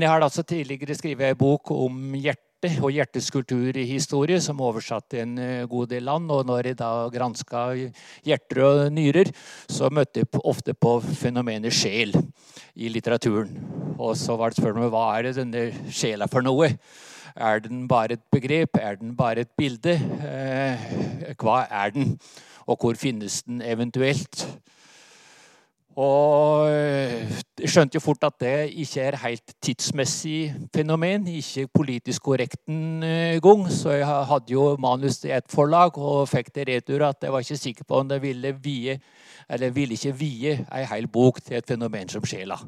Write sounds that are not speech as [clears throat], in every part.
Men jeg har altså tidligere skrevet en bok om hjerte og hjertets kulturhistorie, som er oversatt til en eh, god del land. Og når jeg da granska hjerter og nyrer, så møtte jeg ofte på fenomenet sjel i litteraturen. Og så var det spørsmålet hva er det denne sjela for noe? Er den bare et begrep? Er den bare et bilde? Eh, hva er den? Og hvor finnes den eventuelt? Og jeg eh, skjønte jo fort at det ikke er helt tidsmessig fenomen. Ikke politisk korrekt engang. Så jeg hadde jo manus til et forlag og fikk det retur at jeg var ikke sikker på om det ville vie, eller ville ikke vie ei hel bok til et fenomen som sjela.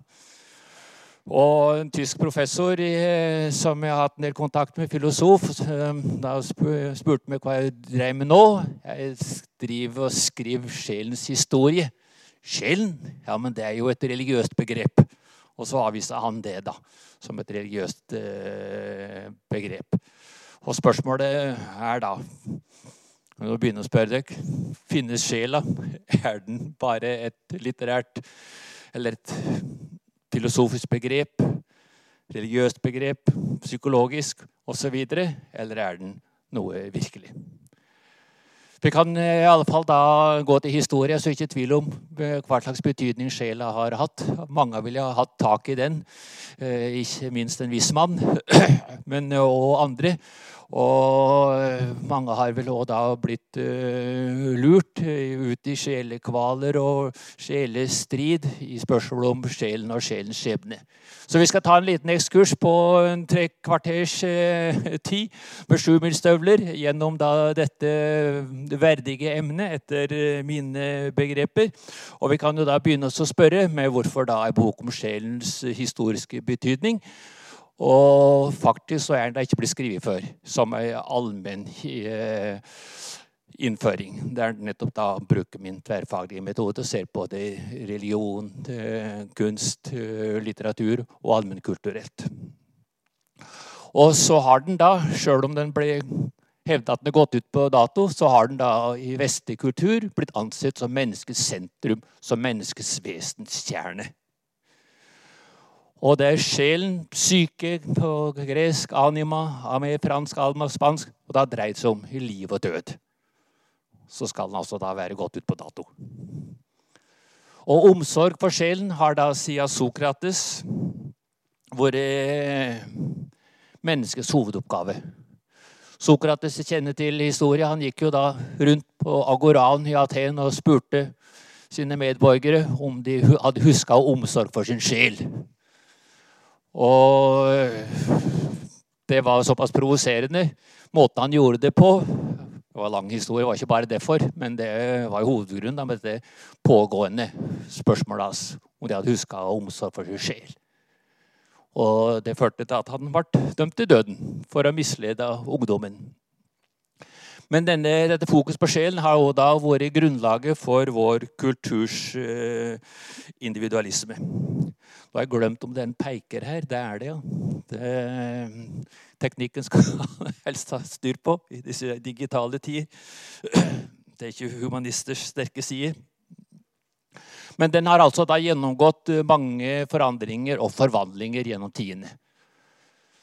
Og en tysk professor eh, som jeg har hatt en del kontakt med, filosof, eh, da spurte meg hva jeg drev med nå. Jeg driver og skriver sjelens historie. Sjelen? Ja, men det er jo et religiøst begrep. Og så avviste han det da, som et religiøst eh, begrep. Og spørsmålet er da Når du begynner å spørre deg finnes sjela, er den bare et litterært eller et filosofisk begrep, religiøst begrep, psykologisk osv., eller er den noe virkelig? Vi kan eh, i alle fall da gå til historie, så ikke tvil om eh, hva slags betydning sjela har hatt. Mange ville ha hatt tak i den, eh, ikke minst en viss mann, [clears throat] men og andre. Og mange har vel òg da blitt uh, lurt ut i sjelekvaler og sjelestrid i spørsmålet om sjelen og sjelens skjebne. Så vi skal ta en liten ekskurs på en tre kvarters uh, tid med sjumilsstøvler gjennom da dette verdige emnet etter mine begreper. Og vi kan jo da begynne oss å spørre med hvorfor da en bok om sjelens historiske betydning. Og faktisk så er den ikke blitt skrevet før som en allmenn eh, innføring. Det er nettopp da å bruke min tverrfaglige metode og ser på det religion, eh, kunst, eh, litteratur og allmennkulturelt. Og så har den da, sjøl om den ble hevda at den er gått ut på dato, så har den da i vestlig kultur blitt ansett som menneskets sentrum, som menneskets vesenskjerne. Og det er sjelen, psyke på gresk, anima, ame, fransk, alma, spansk. Og har dreid seg om liv og død. Så skal den altså da være gått ut på dato. Og omsorg for sjelen har da siden Sokrates vært menneskets hovedoppgave. Sokrates kjenner til historien. Han gikk jo da rundt på agoraen i Aten og spurte sine medborgere om de hadde huska omsorg for sin sjel. Og det var såpass provoserende, måten han gjorde det på. Det var lang historie, det var ikke bare derfor, men det var hovedgrunnen da, med det pågående spørsmålet hans om de hadde huska omsorg for sin sjel. Og det førte til at han ble dømt til døden for å mislede ungdommen. Men denne, dette fokus på sjelen har jo da vært grunnlaget for vår kulturs uh, individualisme. Nå har jeg glemt om det er en peker her. Det er det, ja. Det, teknikken skal [laughs] helst ha styr på i disse digitale tider. [clears throat] Det er ikke humanisters sterke side. Men den har altså da gjennomgått mange forandringer og forvandlinger gjennom tidene.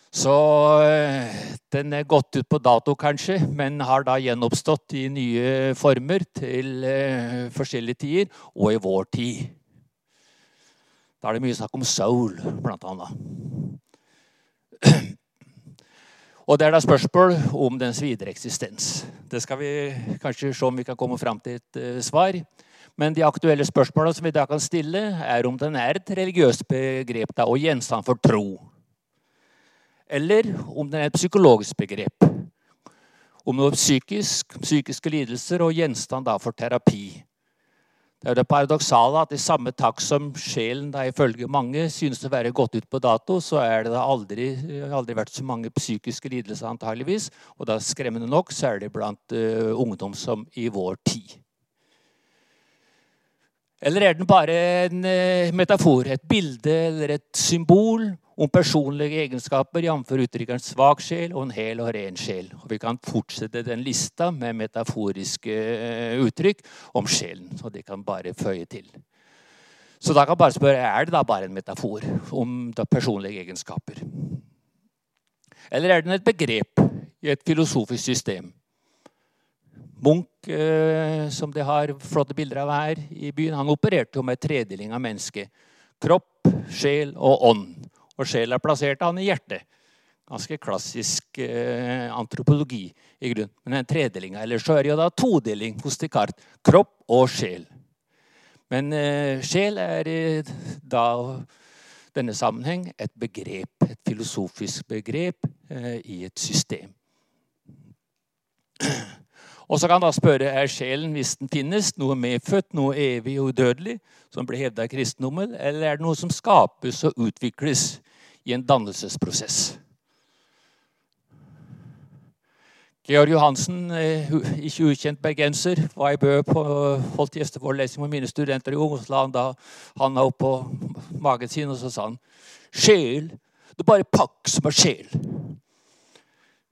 Så eh, den er gått ut på dato, kanskje, men har da gjenoppstått i nye former til eh, forskjellige tider, og i vår tid. Da er det mye snakk om soul, blant annet. Og det er da spørsmål om dens videre eksistens. Det skal vi kanskje se om vi kan komme fram til et uh, svar. Men de aktuelle spørsmålene som vi da kan stille, er om den er et religiøst begrep da, og gjenstand for tro eller om den er et psykologisk begrep. Om noe psykisk, psykiske lidelser og gjenstand for terapi. Det er det paradoksale at i samme takt som sjelen da ifølge mange synes å være gått ut på dato, så er det da aldri, aldri vært så mange psykiske lidelser, antageligvis. Og da skremmende nok det blant uh, ungdom som i vår tid. Eller er den bare en uh, metafor, et bilde eller et symbol om personlige egenskaper, jf. uttrykkeren svak sjel og en hel og ren sjel. Og vi kan fortsette den lista med metaforiske eh, uttrykk om sjelen. Og det kan bare føye til. Så da kan man bare spørre er det da bare en metafor om personlige egenskaper. Eller er den et begrep i et filosofisk system? Munch, eh, som de har flotte bilder av her i byen, han opererte jo med tredeling av mennesket. Kropp, sjel og ånd. Og sjela plasserte han i hjertet. Ganske klassisk eh, antropologi i grunn. Men den tredelinga. Eller så er det jo da todeling hos Descartes. Kropp og sjel. Men eh, sjel er eh, da denne sammenheng et begrep, et filosofisk begrep eh, i et system. Og så kan da spørre er sjelen, hvis den finnes, noe medfødt, noe evig og udødelig, som blir hevda i kristendommen, eller er det noe som skapes og utvikles i en dannelsesprosess? Georg Johansen, eh, ikke ukjent bergenser, var i Bø på holdt gjesteforelesning med mine studenter i ungdomsland. Da han la opp på magen sin, og så sa han Sjel, det er bare pakk som er sjel.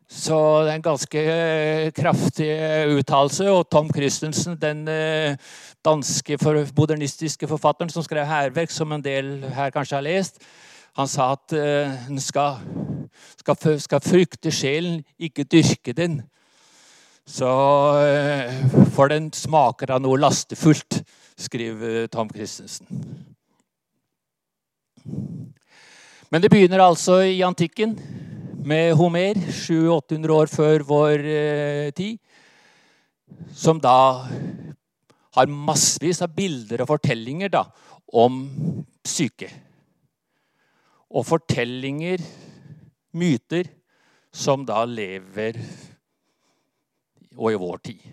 Så det er en ganske eh, kraftig uttalelse. Og Tom Christensen, den eh, danske modernistiske forfatteren som skrev hærverk, som en del her kanskje har lest, han sa at en skal skal, skal frykte sjelen, ikke dyrke den. Så eh, For den smaker av noe lastefullt, skriver Tom Christensen. Men det begynner altså i antikken, med Homer, 700-800 år før vår eh, tid. Som da har massevis av bilder og fortellinger da, om syke. Og fortellinger myter som da lever og i vår tid.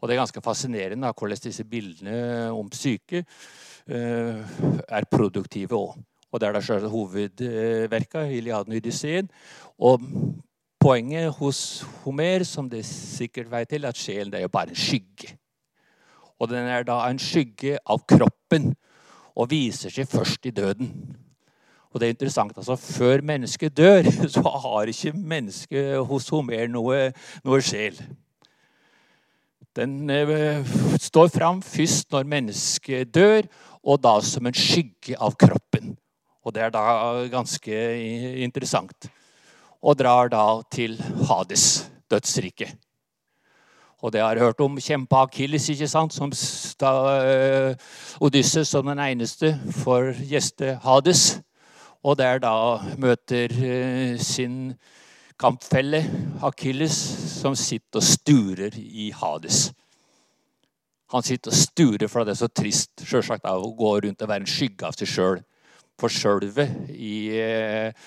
Og Det er ganske fascinerende hvordan disse bildene om syke uh, er produktive òg. Og det er da selv hovedverka, Iliaden og Odysseen. Og poenget hos Homer, som det sikkert vet til, at sjelen er jo bare en skygge. Og den er da en skygge av kroppen og viser seg først i døden. Og det er interessant, altså Før mennesket dør, [laughs] så har ikke mennesket hos Homer noe, noe sjel. Den eh, står fram først når mennesket dør, og da som en skygge av kroppen. Og det er da ganske interessant. Og drar da til Hades, dødsriket. Og det har jeg hørt om kjempa Akilles, ikke sant? som da, eh, Odysseus som den eneste får gjeste Hades. Og der da møter eh, sin kampfelle Akilles, som sitter og sturer i Hades. Han sitter og sturer for det er så trist selvsagt, av å gå rundt og være en skygge av seg sjøl. For sjølvet i eh,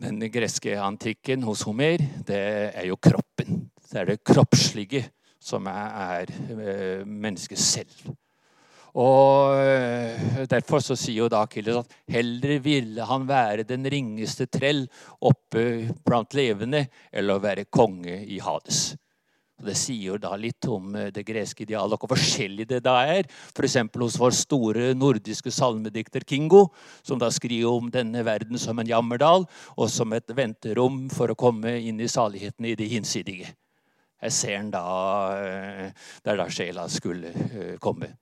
den greske antikken hos Homer, det er jo kroppen. Det er det kroppslige som er, eh, mennesket selv. Og eh, Derfor så sier jo da Akilles at heller ville han være den ringeste trell oppe blant levende, eller å være konge i Hades. Og det sier jo da litt om eh, det greske idealet, og hvor forskjellig det da er. F.eks. hos vår store nordiske salmedikter Kingo, som da skriver om denne verden som en jammerdal, og som et venterom for å komme inn i saligheten i det hinsidige. Jeg ser den da eh, der da sjela skulle komme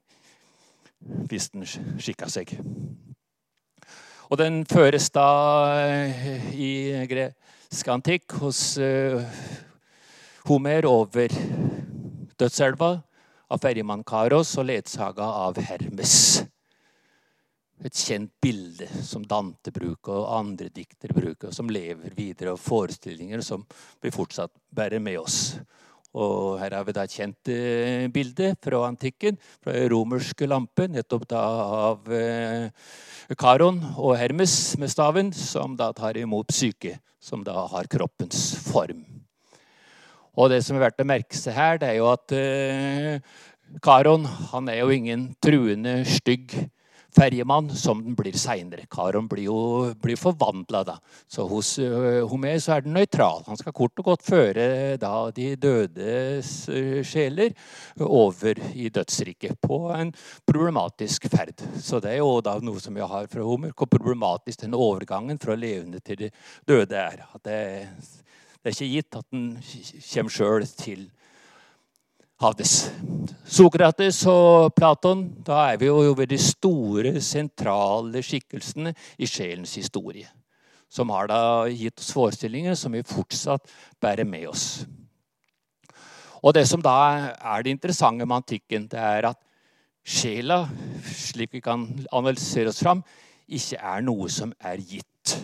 hvis den skikka seg. Og den føres da eh, i gresk antikk hos uh, Homer over dødselva av ferjemann Karos og ledsaga av Hermes. Et kjent bilde som Dante bruker og andre diktere bruker, som lever videre, og forestillinger som vi fortsatt bærer med oss. Og her har vi da et kjent eh, bilde fra antikken, fra romerske lampen, nettopp da av eh, Karon og Hermes med staven, som da tar imot syke, som da har kroppens form. Og det som er verdt å merke seg her, det er jo at eh, Karon han er jo ingen truende, stygg ferjemann som den blir seinere. Karon blir jo forvandla, da. Så hos uh, Homer så er den nøytral. Han skal kort og godt føre da de dødes uh, sjeler over i dødsriket på en problematisk ferd. Så det er jo da noe som vi har fra Homer, hvor problematisk den overgangen fra levende til de døde er. At det, det er ikke gitt at den kommer sjøl til havdes. Sokrates og Platon, da er vi jo ved de store, sentrale skikkelsene i sjelens historie. Som har da gitt oss forestillinger som vi fortsatt bærer med oss. Og det som da er det interessante med antikken, det er at sjela, slik vi kan analysere oss fram, ikke er noe som er gitt.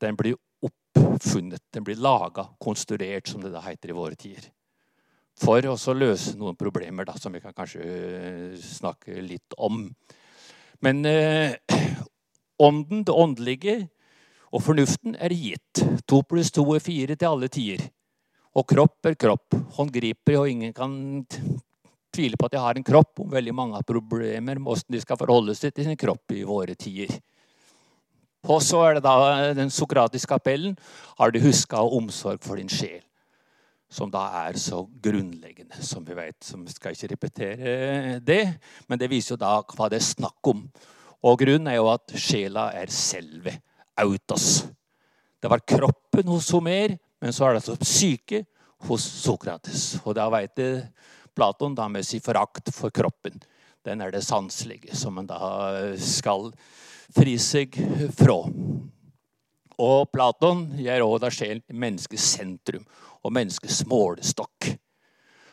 Den blir oppfunnet, den blir laga, konstruert, som det da heter i våre tider. For å løse noen problemer da, som vi kan kanskje øh, snakke litt om. Men eh, ånden, det åndelige, og fornuften er gitt. To pluss to er fire til alle tider. Og kropp er kropp. Håndgriper, og ingen kan tvile på at jeg har en kropp. Om veldig mange har problemer med hvordan de skal forholde seg til sin kropp i våre tider. Og så er det da den sokratiske appellen. Har du huska omsorg for din sjel? Som da er så grunnleggende, som vi vet. Som skal ikke repetere det, men det viser jo da hva det er snakk om. Og grunnen er jo at sjela er selve autos. Det var kroppen hos Homer, men så er det altså psyke hos Sokrates. Og da veit Platon da med sin forakt for kroppen. Den er det sanselige som man da skal fri seg fra. Og Platon gjør òg da sjelen menneskets sentrum og menneskets målestokk.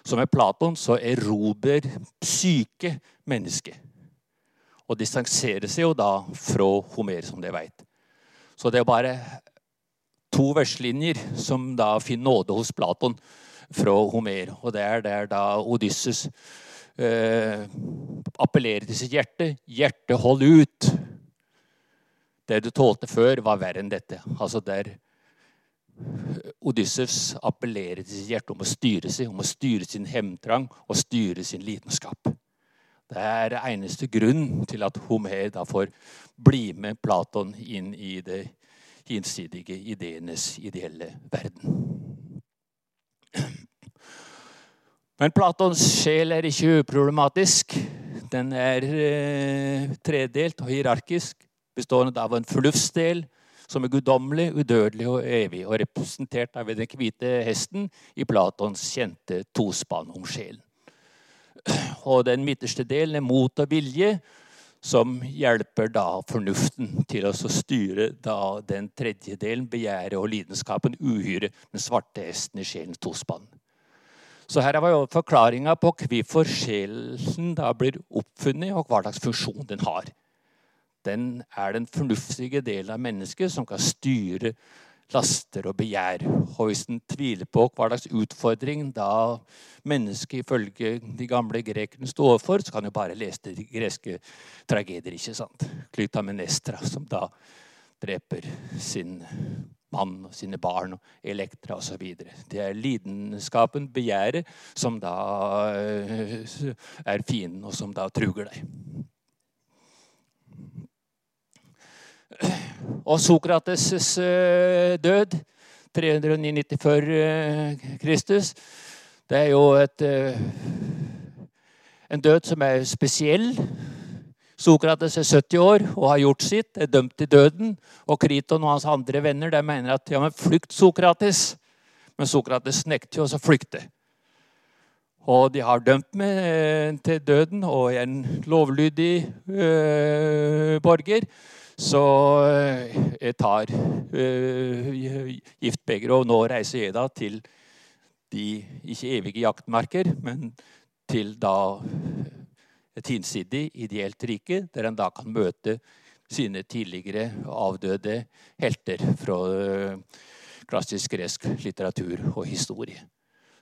Så med Platon så erobrer psyke mennesket. Og distanserer seg jo da fra Homer, som dere veit. Så det er bare to verslinjer som da finner nåde hos Platon fra Homer. Og det er der da Odysseus eh, appellerer til sitt hjerte. 'Hjerte, hold ut! Det du tålte før, var verre enn dette. Altså der Odyssevs appellerer til sitt hjerte om å styre seg, om å styre sin hemtrang og styre sin lidenskap. Det er eneste grunn til at Homer da får bli med Platon inn i det hinsidige ideenes ideelle verden. Men Platons sjel er ikke uproblematisk. Den er eh, tredelt og hierarkisk bestående av en fornuftsdel som er guddommelig, udødelig og evig, og representert av den hvite hesten i Platons kjente tospann om sjelen. Og den midterste delen er mot og vilje, som hjelper da fornuften til å styre da den tredje delen, begjæret og lidenskapen, uhyre, den svarte hesten i sjelens tospann. Så her var forklaringa på hvorfor sjelen da blir oppfunnet, og hva slags funksjon den har den er den fornuftige delen av mennesket som kan styre laster og begjær. Og hvis en tviler på hva slags utfordring da mennesket ifølge de gamle grekerne står overfor, så kan jo bare lese de greske tragedier. ikke sant? Klytamenestra, som da dreper sin mann og sine barn og Elektra osv. Det er lidenskapen, begjæret, som da eh, er fienden, og som da truger deg. Og Sokrates' eh, død, 399 før eh, Kristus, det er jo et, eh, en død som er spesiell. Sokrates er 70 år og har gjort sitt, er dømt til døden. Og Kriton og hans andre venner de mener at ja, men flykt Sokrates. Men Sokrates nekter jo å flykte. Og de har dømt meg til døden og en lovlydig øh, borger. Så eh, jeg tar uh, giftbegeret, og nå reiser jeg da til de ikke evige jaktmarker, men til da et hinsidig, ideelt rike, der en da kan møte sine tidligere avdøde helter fra uh, klassisk gresk litteratur og historie.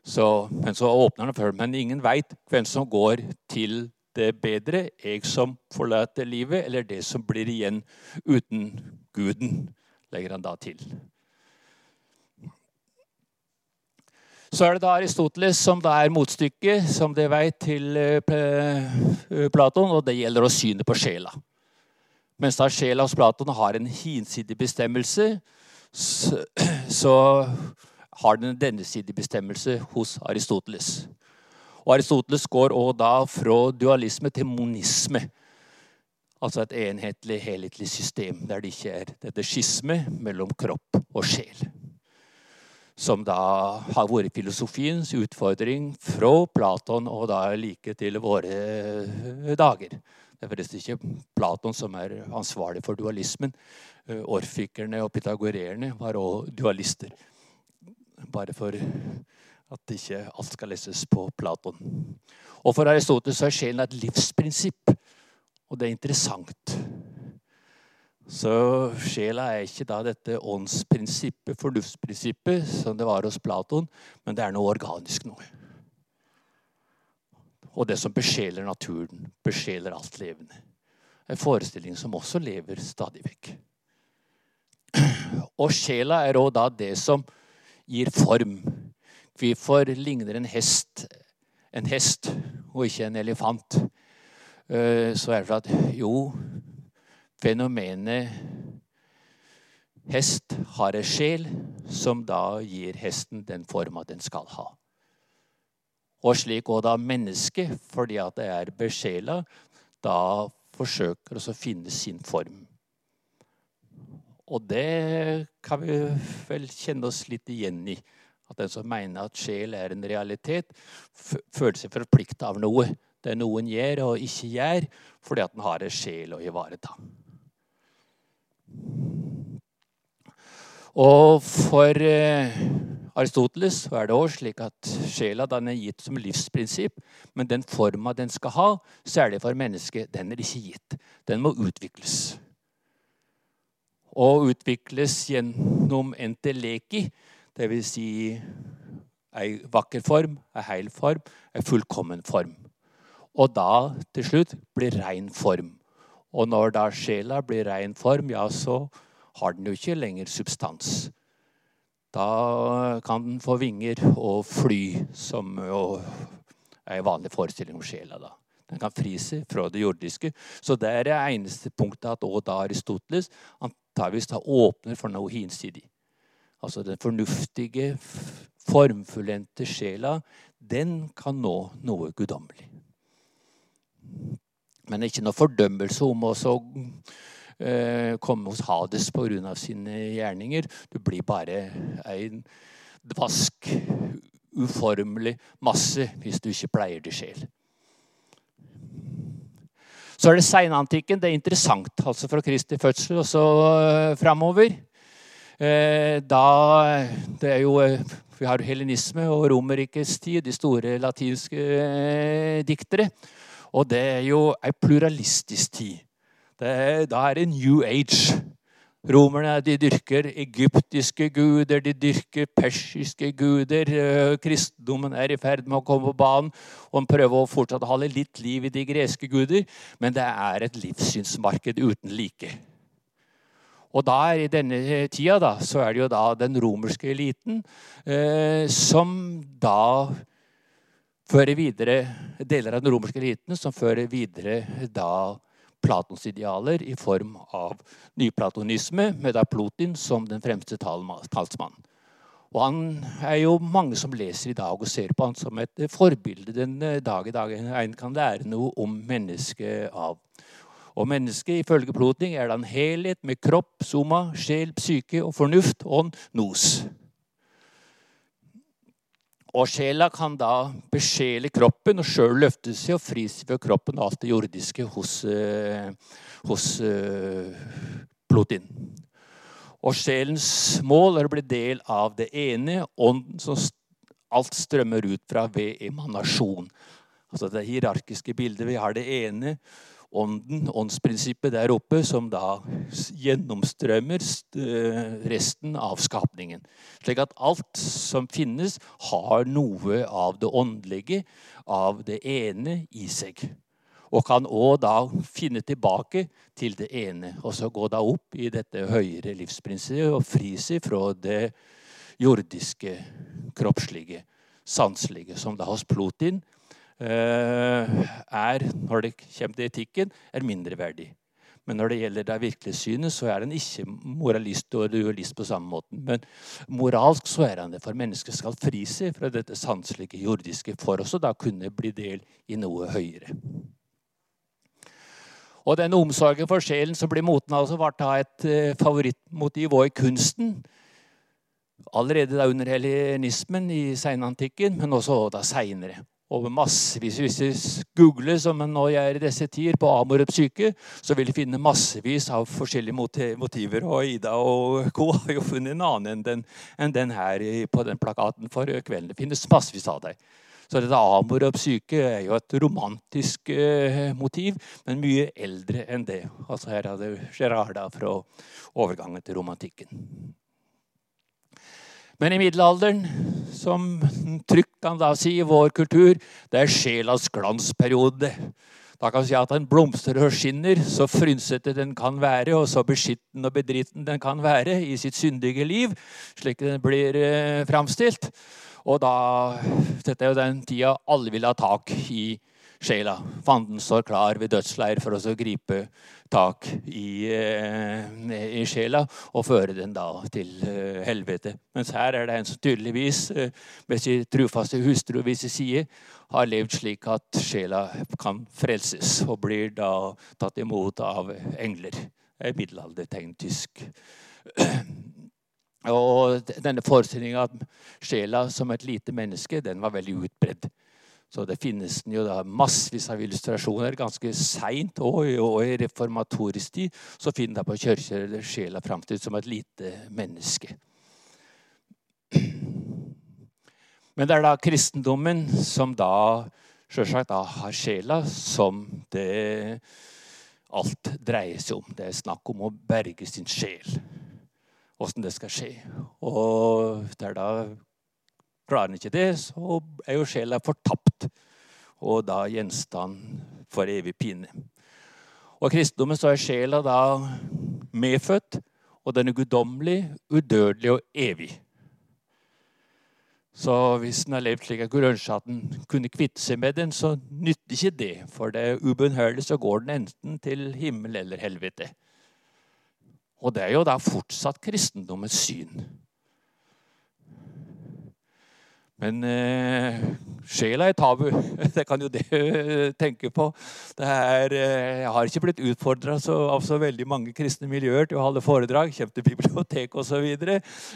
Så, men så åpner den før, men ingen veit hvem som går til det bedre, jeg som forlater livet, eller det som blir igjen uten Guden, legger han da til. Så er det da Aristoteles som da er motstykket, som det vet, til eh, Platon, og det gjelder å syne på sjela. Mens da sjela hos Platon har en hinsidig bestemmelse, så [clears throat] har den en dennesidig bestemmelse hos Aristoteles. Og Aristoteles går også da fra dualisme til monisme. Altså et enhetlig, helhetlig system der det ikke er dette skisme mellom kropp og sjel. som da har vært filosofiens utfordring fra Platon og da like til våre dager. Det er forresten ikke Platon som er ansvarlig for dualismen. Orfikerne og pythagoreerne var òg dualister. Bare for at ikke alt skal leses på Platon. Og For Aristoteles er sjelen et livsprinsipp, og det er interessant. Så sjela er ikke da dette åndsprinsippet, fornuftsprinsippet, som det var hos Platon, men det er noe organisk noe. Og det som besjeler naturen, besjeler alt levende. En forestilling som også lever stadig vekk. Og sjela er òg da det som gir form. Hvorfor ligner en hest en hest og ikke en elefant? Eh, så er det for at jo, fenomenet hest har en sjel som da gir hesten den forma den skal ha. Og slik òg da mennesket, fordi at det er besjela, da forsøker å finne sin form. Og det kan vi vel kjenne oss litt igjen i. At den som mener at sjel er en realitet, føler seg forplikta av noe. Det er noe en gjør og ikke gjør, fordi at en har en sjel å ivareta. Og for eh, Aristoteles er det også slik at sjela den er gitt som livsprinsipp, men den forma den skal ha, særlig for mennesket, den er ikke gitt. Den må utvikles. Og utvikles gjennom enteleki, dvs. Si ei vakker form, ei heil form, ei fullkommen form. Og da til slutt blir rein form. Og når da sjela blir rein form, ja, så har den jo ikke lenger substans. Da kan den få vinger og fly, som jo er en vanlig forestilling om sjela. da. Den kan fri seg fra det jordiske. Så det er det eneste punktet at også da Aristoteles antageligvis åpner for noe hinsidig. Altså den fornuftige, formfullendte sjela, den kan nå noe guddommelig. Men ikke noe fordømmelse om å eh, komme hos Hades pga. sine gjerninger. Du blir bare en dvask, uformelig masse hvis du ikke pleier det sjel. Så er det seinantikken. Det er interessant, altså fra Kristi fødsel og så uh, framover. Eh, da Det er jo eh, Vi har helenisme og Romerrikets tid, de store latinske eh, diktere. Og det er jo ei pluralistisk tid. Er, da er det New Age. Romerne de dyrker egyptiske guder, de dyrker persiske guder. Kristendommen er i ferd med å komme på banen, og en prøver å fortsatt holde litt liv i de greske guder. Men det er et livssynsmarked uten like. Og da er I denne tida da, så er det jo da den romerske eliten eh, som da fører videre deler av den romerske eliten som fører videre da Platons idealer i form av nyplatonisme, med da Plotin som den fremste talsmannen. Og han er jo mange som leser i dag og ser på han som et forbilde den dag i dag en kan lære noe om mennesket av. Og mennesket ifølge Plotning er da en helhet med kropp, soma, sjel, psyke og fornuft, ånd, nos. Og sjela kan da besjele kroppen og sjøl løfte seg og fri seg fra kroppen og alt det jordiske hos, uh, hos uh, Plutin. Og sjelens mål er å bli del av det ene, ånden som alt strømmer ut fra ved emanasjon. Altså det hierarkiske bildet. Vi har det ene ånden, åndsprinsippet der oppe, som da gjennomstrømmer eh, resten av skapningen. Slik at alt som finnes, har noe av det åndelige, av det ene, i seg. Og kan òg da finne tilbake til det ene, og så gå da opp i dette høyere livsprinsippet og fri seg fra det jordiske, kroppslige, sanselige, som da hos Plotin er, når det kommer til etikken, er mindreverdig. Men når det gjelder det virkelige synet, så er han ikke moralist og dualist på samme måte. Men moralsk så er han det, for mennesket skal fri seg fra dette sanselige jordiske for også da kunne bli del i noe høyere. Og den omsorgen for sjelen som blir moten, altså, var da et eh, favorittmotiv òg i kunsten. Allerede da under helenismen i seinantikken, men også da seinere. Og massevis, Hvis du googler, som nå gjør i disse tider, på Amor og psyke, så vil du finne massevis av forskjellige motiver. Og Ida og [laughs] co. har jo funnet en annen enn den, enn den her på den plakaten for kvelden. Det finnes massevis av dem. Så dette amor og psyke er jo et romantisk eh, motiv, men mye eldre enn det. Altså Her er det Gerarda fra overgangen til romantikken. Men i middelalderen, som trykk kan da si i vår kultur, det er sjelas glansperiode. Da kan vi si at den blomstrer og skinner, så frynsete den kan være, og så beskitten og bedritten den kan være i sitt syndige liv, slik den blir eh, framstilt. Og da, Dette er jo den tida alle vil ha tak i sjela. Fanden står klar ved dødsleir for å gripe tak i, eh, i, sjela og føre den da til eh, helvete. Mens her er det en som tydeligvis eh, med sin trufaste hustru ved sin side har levd slik at sjela kan frelses, og blir da tatt imot av engler. Det er middelaldertegn tysk. Og denne forestillinga at sjela som et lite menneske, den var veldig utbredd. Så det finnes den jo da massevis av illustrasjoner. Ganske seint og, og, i reformatorisk tid så finner jeg på kirker sjela framstilt som et lite menneske. Men det er da kristendommen som da sjølsagt har sjela som det alt dreier seg om. Det er snakk om å berge sin sjel åssen det skal skje. Og det er da klarer en ikke det, så er jo sjela fortapt, og da gjenstand for evig pine. Og kristendommen så er sjela da medfødt, og den er guddommelig, udødelig og evig. Så hvis en har levd slik at ønsker at en kunne kvitte seg med den, så nytter ikke det. For det er ubønnhørlig, så går den enten til himmel eller helvete. Og det er jo da fortsatt kristendommens syn. Men eh, sjela er tabu. [laughs] Det kan jo det eh, tenke på. Er, eh, jeg har ikke blitt utfordra av så veldig mange kristne miljøer til å holde foredrag. Kommer til bibliotek osv.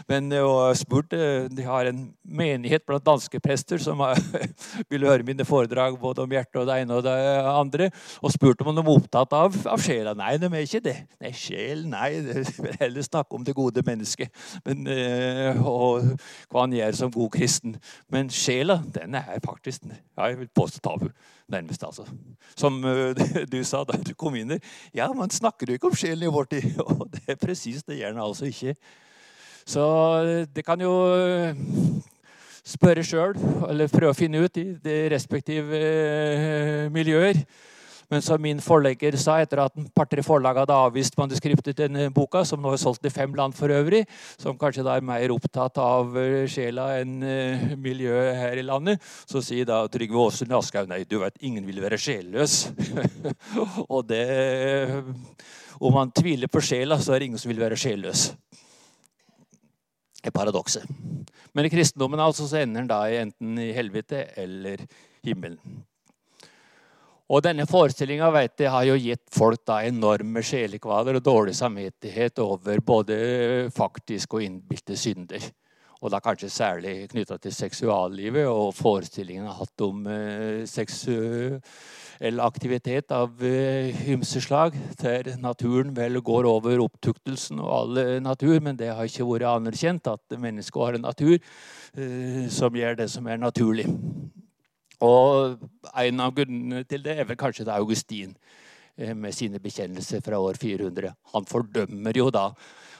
Men jeg har spurt, de har en menighet blant danske prester som [laughs] vil høre mine foredrag både om hjertet og det ene og det andre, og spurt om de var opptatt av, av sjela. Nei, de er ikke det. Nei, sjel, nei. [laughs] De vil heller snakke om det gode mennesket Men, og hva han gjør som god kristen. Men sjela, den er faktisk ja, jeg vil påstå tabu. Nærmest, altså. Som [laughs] uh, du sa da du kom inn der. Ja, man snakker jo ikke om sjelen i vår tid. Og det er presis det gjør den altså ikke. Så det kan jo eh, spørre sjøl, eller prøve å finne ut i de respektive miljøer. Men som min forlegger sa etter at et par-tre forlag hadde avvist manuskriptet til denne boka, som nå er solgt i fem land for øvrig, som kanskje da er mer opptatt av eh, sjela enn uh, miljøet her i landet, så sier da Trygve Aasund Aschehoug nei, du vet, ingen vil være sjelløs. [laughs] Og det Om man tviler på sjela, så er det ingen som vil være sjelløs. Det er paradokset. Men i kristendommen altså, så ender den da enten i helvete eller himmelen. Og denne forestillinga har jo gitt folk da enorme sjelekvaler og dårlig samvittighet over både faktiske og innbilte synder. Og da kanskje særlig knytta til seksuallivet og forestillingen har hatt om eh, seksuell aktivitet av eh, ymse slag. Der naturen vel går over opptuktelsen og all natur, men det har ikke vært anerkjent at mennesket har en natur eh, som gjør det som er naturlig. Og en av grunnene til det er vel kanskje det er Augustin eh, med sine bekjennelser fra år 400. Han fordømmer jo da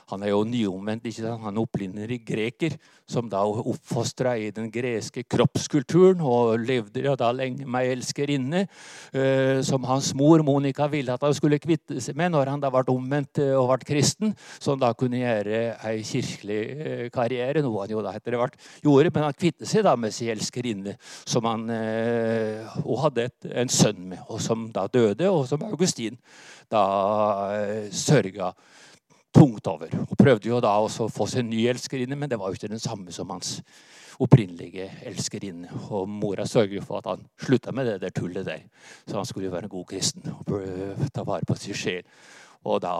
han er jo nyomvendt. ikke sant? Han er opprinnelig greker, som da oppfostra i den greske kroppskulturen og levde ja, da lenge med ei elskerinne eh, som hans mor Monica ville at han skulle kvitte seg med når han da ble omvendt uh, og ble kristen, som da kunne gjøre ei kirkelig uh, karriere, noe han jo da etter hvert gjorde. Men han kvittet seg da med sin elskerinne, som han og hadde et, en sønn med, og som da døde, og som Augustin da sørga tungt over. Og prøvde jo da også å få seg en ny elskerinne, men det var jo ikke den samme som hans opprinnelige elskerinne. Og mora sørger for at han slutta med det der tullet der. Så han skulle jo være en god kristen og ta vare på sin sjel. Da,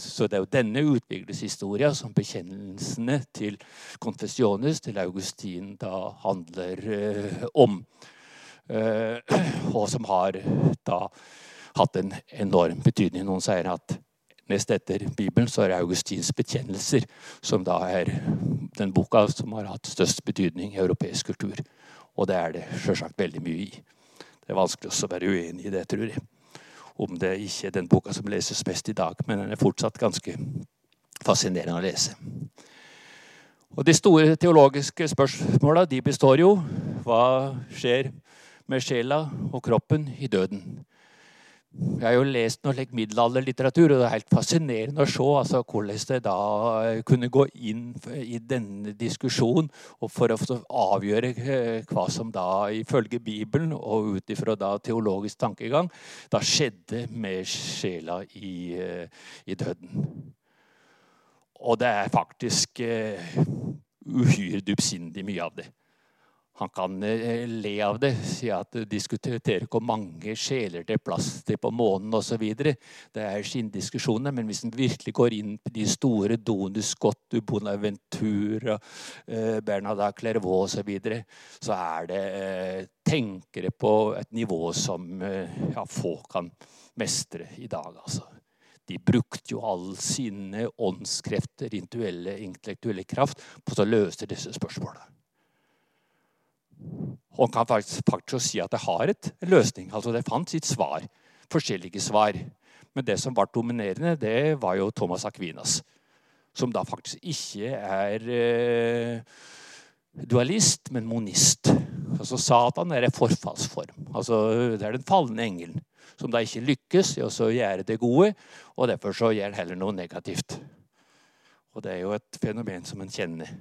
så det er jo denne utviklingshistoria som bekjennelsene til Confessiones, til Augustin, da handler eh, om. Eh, og som har da hatt en enorm betydning. Noen sier at nest etter Bibelen så er det Augustins bekjennelser som da er den boka som har hatt størst betydning i europeisk kultur. Og det er det sjølsagt veldig mye i. Det er vanskelig å være uenig i det, tror jeg om det ikke er den boka som leses mest i dag. Men den er fortsatt ganske fascinerende å lese. Og De store teologiske spørsmåla består jo hva skjer med sjela og kroppen i døden. Jeg har jo lest noe like middelalderlitteratur, og det er helt fascinerende å se altså, hvordan det da kunne gå inn i denne diskusjonen og for å avgjøre eh, hva som da ifølge Bibelen og ut ifra teologisk tankegang da skjedde med sjela i, eh, i døden. Og det er faktisk uh, uhyre dypsindig mye av det. Han kan eh, le av det, si at diskutere hvor mange sjeler det er plass til på månen osv. Det er skinndiskusjoner, men hvis en virkelig går inn på de store Donus Scott, Bonaventura, Bernada Clervaux osv., så, så er det eh, tenkere på et nivå som ja, få kan mestre i dag. altså. De brukte jo all sine åndskrefter, intellektuelle kraft, på å løse disse spørsmålene. Og kan faktisk, faktisk si at det har et, løsning. Altså Det fant sitt svar. Forskjellige svar. Men det som ble dominerende, det var jo Thomas Aquinas. Som da faktisk ikke er eh, dualist, men monist. Altså Satan er en forfallsform. Altså Det er den falne engelen. Som da ikke lykkes i å gjøre det gode, og derfor så gjør han heller noe negativt. Og det er jo et fenomen som en kjenner.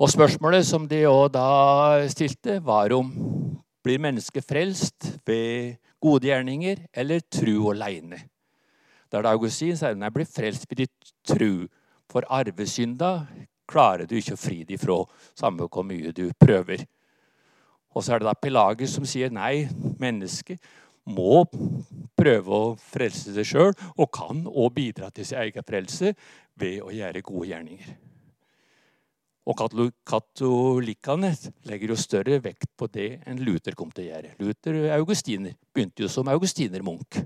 Og spørsmålet som de òg da stilte, var om blir mennesket frelst ved gode gjerninger eller tru aleine? Der Augustin sier nei, blir frelst ved ditt tru. For arvesynda klarer du ikke å fri deg fra, samme hvor mye du prøver. Og så er det da Pelagus som sier nei, mennesket må prøve å frelse seg sjøl, og kan òg bidra til sin egen frelse ved å gjøre gode gjerninger. Og katolikkene legger jo større vekt på det enn Luther kom til å gjøre. Luther Augustiner begynte jo som augustinermunk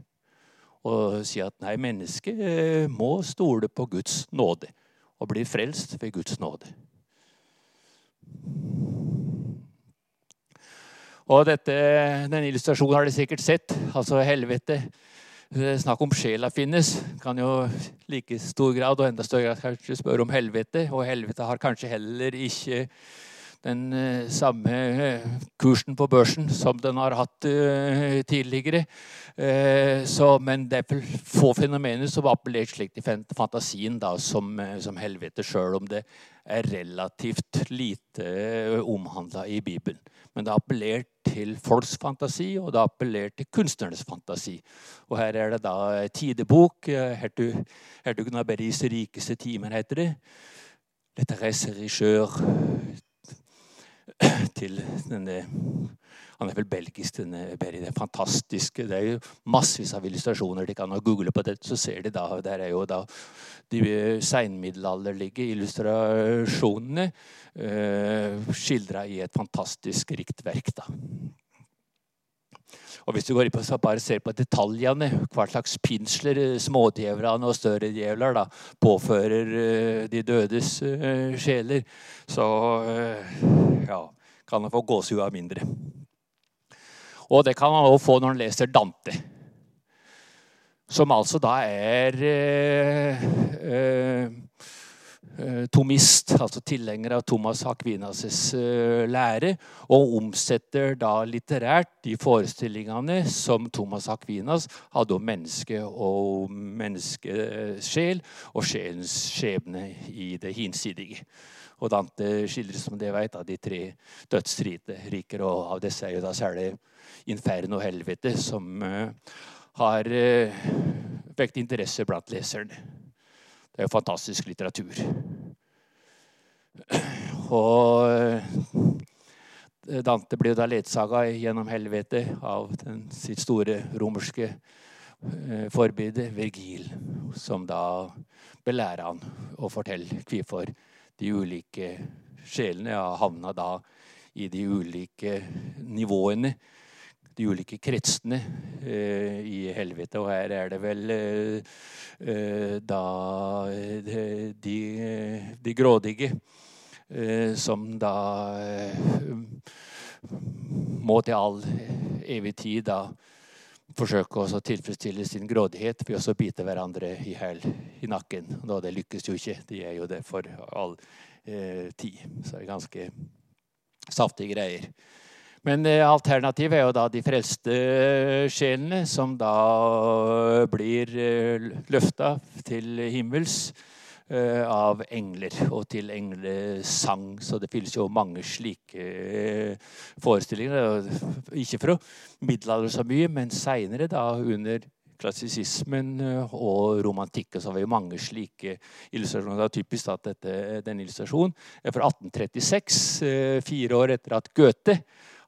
og sier at nei, mennesket eh, må stole på Guds nåde og bli frelst ved Guds nåde. Og dette, Denne illustrasjonen har dere sikkert sett. Altså helvete Snakk om sjela finnes. Kan jo like stor grad og enda større grad kanskje spørre om helvete. Og helvete har kanskje heller ikke den uh, samme uh, kursen på børsen som den har hatt uh, tidligere. Så, men det er få fenomener som appellerer slik til fantasien da, som, som helvete, sjøl om det er relativt lite omhandla i Bibelen. Men det appellerer til folks fantasi, og det appellerer til kunstnernes fantasi. Og her er det da tidebok. Hertug, Hertugen av Berries rikeste timer, heter det. Letteresse richeur [clears throat] til denne han er vel belgisk, denne Berry. Det er fantastiske. Det er jo massevis av illustrasjoner. De kan google på det, så ser de da Der er jo da de seinmiddelalderlige illustrasjonene eh, skildra i et fantastisk rikt verk. da. Og Hvis du går inn på, bare ser på detaljene, hva slags pinsler eh, smådjevlene og større djevler da, påfører uh, de dødes uh, sjeler, så ja, kan man få gåsehud av mindre. Og det kan man òg få når man leser Dante. Som altså da er eh, eh, eh tomist, altså tilhenger av Thomas Aquinas' eh, lære, og omsetter da litterært de forestillingene som Thomas Hakvinas hadde om menneske og menneskesjel og sjelens skjebne i det hinsidige. Og Dante skildres som det vet, av de tre dødsriker, og av disse er jo da særlig Inferno og helvete som uh, har vekt interesse blant leserne. Det er jo fantastisk litteratur. Og Dante blir da ledsaga gjennom helvete av den, sitt store romerske eh, forbilde, Virgil, som da belærer han å fortelle hvorfor de ulike sjelene har havna i de ulike nivåene, de ulike kretsene eh, i helvete. Og her er det vel eh, eh da eh, de, de grådige eh, som da må til all evig tid da forsøke å tilfredsstille sin grådighet ved å bite hverandre i hæl i nakken. Da det lykkes jo ikke. De er jo det for all eh, tid. Så det er ganske saftige greier. Men eh, alternativet er jo da de frelste sjelene, som da blir eh, løfta til himmels Eh, av engler og til englesang. Så det finnes jo mange slike eh, forestillinger. Ikke fra middelalderen så mye, men seinere, under klassisismen eh, og romantikken, så har vi mange slike illustrasjoner. Det er typisk at dette, denne illustrasjonen er fra 1836, fire år etter at Goethe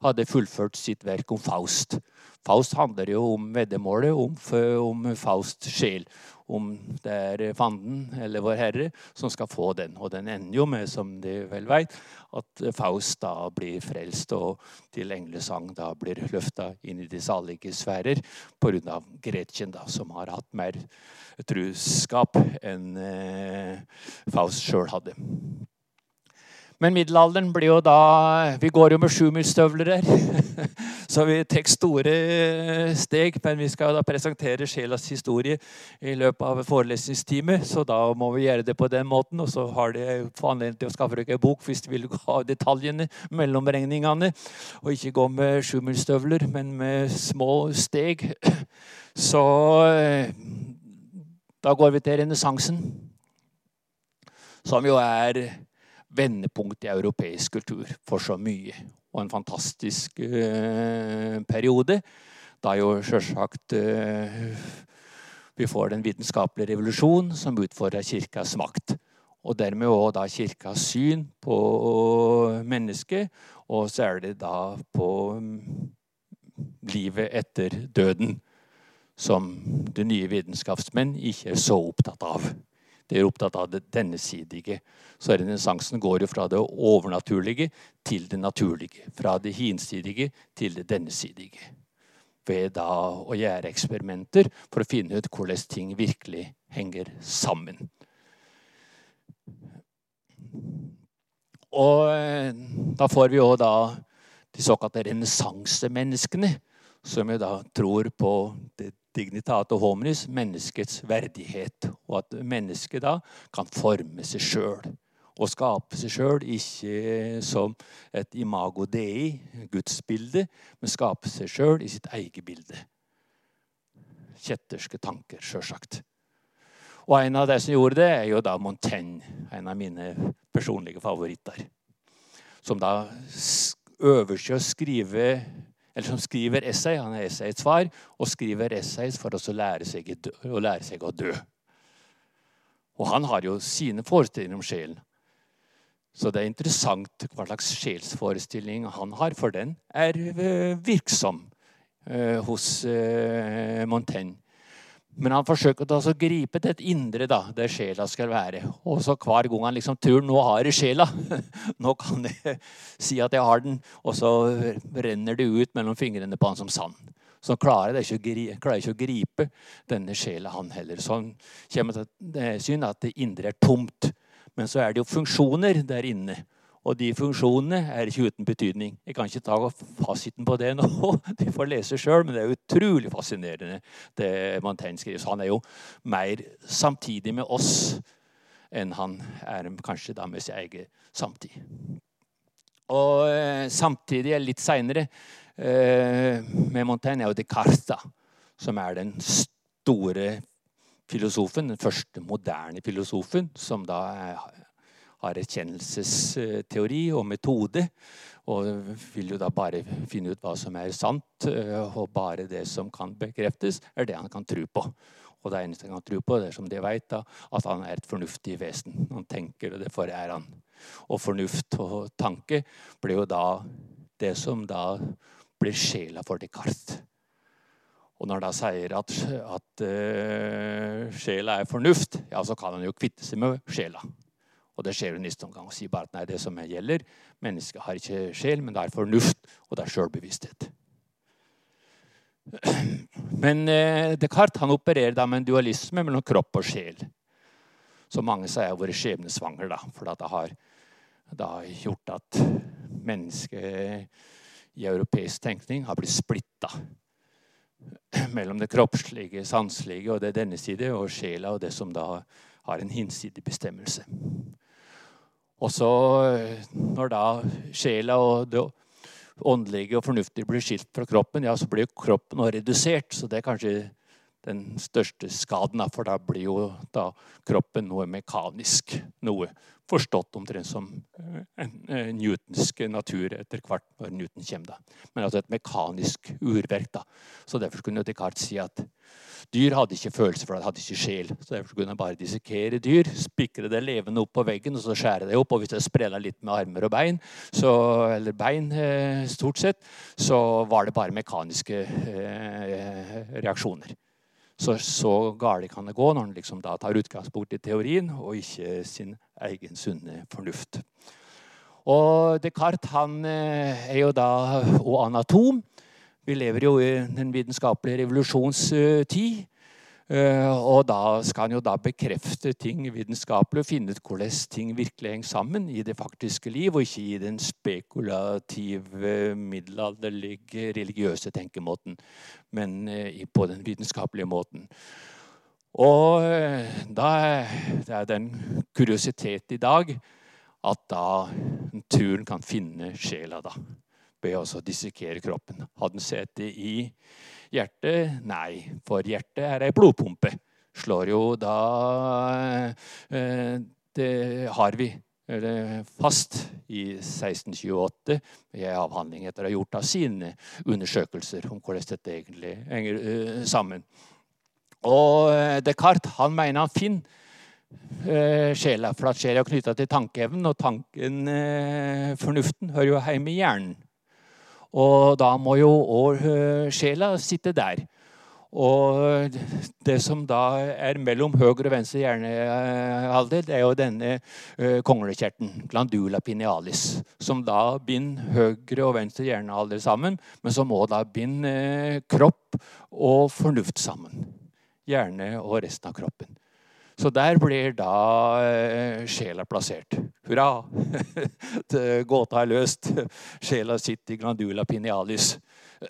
hadde fullført sitt verk om Faust. Faust handler jo om veddemålet om, om Fausts sjel om det er fanden eller Vår Herre som skal få den. Og den ender jo med, som de vel veit, at Faust da blir frelst, og til englesang da blir løfta inn i de salige sfærer pga. Gretchen, da, som har hatt mer truskap enn eh, Faust sjøl hadde. Men middelalderen blir jo da Vi går jo med sjumilsstøvler her. [laughs] Så vi tar store steg. Men vi skal da presentere sjelas historie i løpet av forelesningstime. Så da må vi gjøre det på den måten. Og så har de anledning til å skaffe dere en bok hvis de vil ha detaljene, mellomregningene. Og ikke gå med sjumilsstøvler, men med små steg. [clears throat] Så da går vi til renessansen, som jo er vendepunkt i europeisk kultur for så mye. Og en fantastisk eh, periode. Da jo sjølsagt eh, vi får den vitenskapelige revolusjonen som utfordrer kirkas makt. Og dermed òg da kirkas syn på mennesket, og så er det da på mm, livet etter døden som de nye vitenskapsmenn ikke er så opptatt av. De er opptatt av det dennesidige. Så renessansen går jo fra det overnaturlige til det naturlige. Fra det hinsidige til det dennesidige. Ved da å gjøre eksperimenter for å finne ut hvordan ting virkelig henger sammen. Og eh, da får vi jo da de såkalte renessansemenneskene, som jo da tror på det dignitate hominis, menneskets verdighet. Og at mennesket da kan forme seg sjøl. Og skape seg sjøl, ikke som et imago dei, gudsbilde, men skape seg sjøl i sitt eget bilde. Kjetterske tanker, sjølsagt. Og en av de som gjorde det, er jo da Montaigne, en av mine personlige favoritter. Som da øver seg å skrive eller som skriver essay. Han er essayets far og skriver essays for å lære seg, å lære seg å dø. Og han har jo sine forestillinger om sjelen. Så det er interessant hva slags sjelsforestilling han har, for den er eh, virksom eh, hos eh, Montaigne. Men han forsøker å gripe til et indre, da, der sjela skal være. Og så hver gang han liksom tror nå har jeg sjela, [laughs] nå kan jeg si at jeg har den, og så renner det ut mellom fingrene på han som sand. Så han klarer ikke, klarer ikke å gripe denne sjela, han heller. Så han kommer til syn at det indre er tomt. Men så er det jo funksjoner der inne. Og de funksjonene er ikke uten betydning. Jeg kan ikke ta fasiten på det [laughs] nå. De får lese sjøl, men det er utrolig fascinerende, det Montaigne skriver. Så han er jo mer samtidig med oss enn han er kanskje da med sin egen samtid. Og eh, samtidig, litt seinere, eh, med Montaigne er jo Descartes, som er den store filosofen, den første moderne filosofen, som da har erkjennelsesteori og metode. Og vil jo da bare finne ut hva som er sant, eh, og bare det som kan bekreftes, er det han kan tro på. Og det eneste han kan tro på, det er som de vet, da, at han er et fornuftig vesen. Han tenker, og derfor er han. Og fornuft og tanke blir jo da det som da blir sjela for Descartes. Og når han da sier at, at uh, sjela er fornuft, ja, så kan han jo kvitte seg med sjela. Og det skjer jo neste omgang. Og sier bare at nei, det som gjelder, mennesket har ikke sjel, men det er fornuft, og det er sjølbevissthet. Men eh, Descartes han opererer da med en dualisme mellom kropp og sjel. Som mange sier har vært skjebnesvanger, da, for det har, det gjort at mennesket i europeisk tenkning har blitt splitta mellom det kroppslige, sanselige og det denne side, og sjela og det som da har en hinsidig bestemmelse. Og så, når da sjela og det åndelige og fornuftige blir skilt fra kroppen, ja, så blir kroppen redusert. Så det er kanskje den største skaden. For da blir jo da kroppen noe mekanisk. Noe forstått omtrent som eh, en, en newtonsk natur etter hvert når Newton kommer. da. Men altså et mekanisk urverk. da. Så Derfor kunne Descartes si at dyr hadde ikke følelser, for det hadde ikke sjel. Så Derfor kunne han bare dissekere dyr, spikre det levende opp på veggen og så skjære det opp. Og hvis det sprella litt med armer og bein, så, eller bein eh, stort sett, så var det bare mekaniske eh, reaksjoner. Så, så galt kan det gå når han liksom tar utgangspunkt i teorien og ikke sin egen sunne fornuft. Og Descartes han eh, er jo da og anatom. Vi lever jo i den vitenskapelige revolusjonstid. Og da skal han jo da bekrefte ting vitenskapelig og finne ut hvordan ting virkelig henger sammen i det faktiske liv, og ikke i den spekulative, middelalderlige, religiøse tenkemåten, men eh, på den vitenskapelige måten. Og eh, da det er den kuriositet i dag at da naturen kan finne sjela da, ved å dissekere kroppen. Hadde den sittet i Hjertet? Nei, for hjertet er ei blodpumpe. Slår jo da eh, Det har vi fast i 1628 i en avhandling etter å ha gjort av sine undersøkelser om hvordan dette egentlig henger eh, sammen. Og eh, Descartes han mener han finner sjela, for at sjela er knytta til tankeevnen, og tanken, fornuften, hører jo hjemme i hjernen. Og da må jo eh, sjela sitte der. Og det som da er mellom høyre og venstre hjernehalvdel, det er jo denne uh, konglekjerten, glandula pinealis, som da binder høyre og venstre hjernehalvdel sammen, men som òg binder kropp og fornuft sammen. Hjerne og resten av kroppen. Så der blir da uh, sjela plassert. Hurra! [laughs] Gåta er løst. Sjela sitter i glandula pinealis. [clears throat]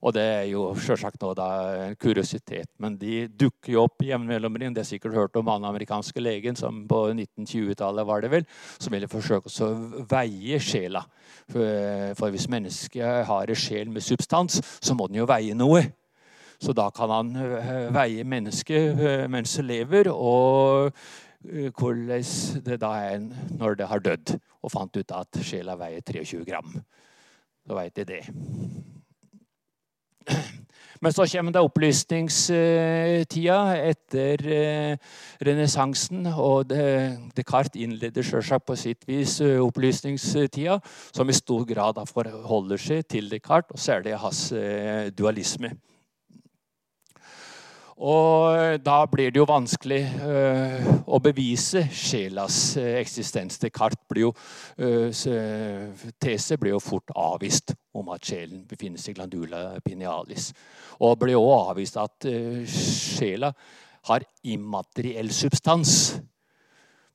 Og det er jo selvsagt nå da en kuriositet, men de dukker jo opp jevnlig mellom Det er sikkert hørt om han amerikanske legen som på 1920-tallet var det vel, som ville forsøke å veie sjela. For, for hvis mennesket har en sjel med substans, så må den jo veie noe. Så da kan han eh, veie mennesket eh, mens det lever, og hvordan det da er når det har dødd, og fant ut at sjela veier 23 gram. Så veit de det. Men så kommer det opplysningstida etter renessansen. Og Descartes innleder sjølsagt på sitt vis opplysningstida, som i stor grad forholder seg til Descartes, og særlig hans dualisme. Og da blir det jo vanskelig uh, å bevise sjelas uh, eksistens. Descartes blir jo, uh, tese blir jo fort avvist om at sjelen befinner seg i glandula pinealis. Og blir også avvist at sjela har immateriell substans.